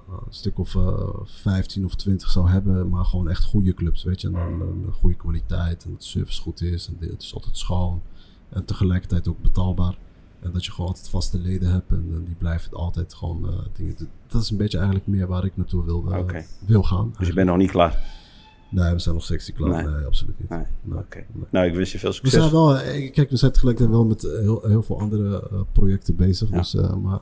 een stuk of uh, 15 of 20 zou hebben, maar gewoon echt goede clubs, weet je. En dan een goede kwaliteit en dat de service goed is en het is altijd schoon en tegelijkertijd ook betaalbaar. En dat je gewoon altijd vaste leden hebt en, en die blijven altijd gewoon uh, dingen. Dat is een beetje eigenlijk meer waar ik naartoe wil, uh, wil gaan. Dus je bent nog niet klaar? Nee, we zijn nog steeds niet klaar. Nee. Nee, absoluut niet. Nee. Nou, ik wens je veel We succes. zijn wel, eh, kijk, we zijn tegelijkertijd wel met eh, heel, heel veel andere uh, projecten bezig. Ja. Dus, uh, maar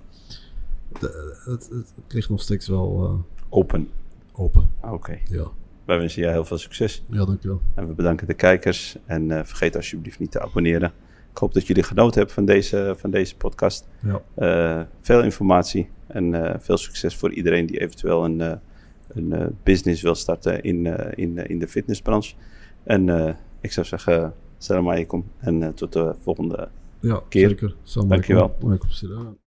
de, het, het, het, ligt nog steeds wel uh, Open. open. Oké. Ja. Wij wensen je heel veel succes. ja, dankjewel. En we bedanken de kijkers. En vergeet alsjeblieft niet te abonneren. Ik hoop dat jullie genoten hebben van deze, van deze podcast. Ja. Veel informatie en veel succes voor iedereen die eventueel een, een uh, business wil starten in, uh, in, in de fitnessbranche. En ik zou zeggen, Salam alaikum. En tot de volgende Ja, keer. zeker. Salam Dankjewel. alaikum.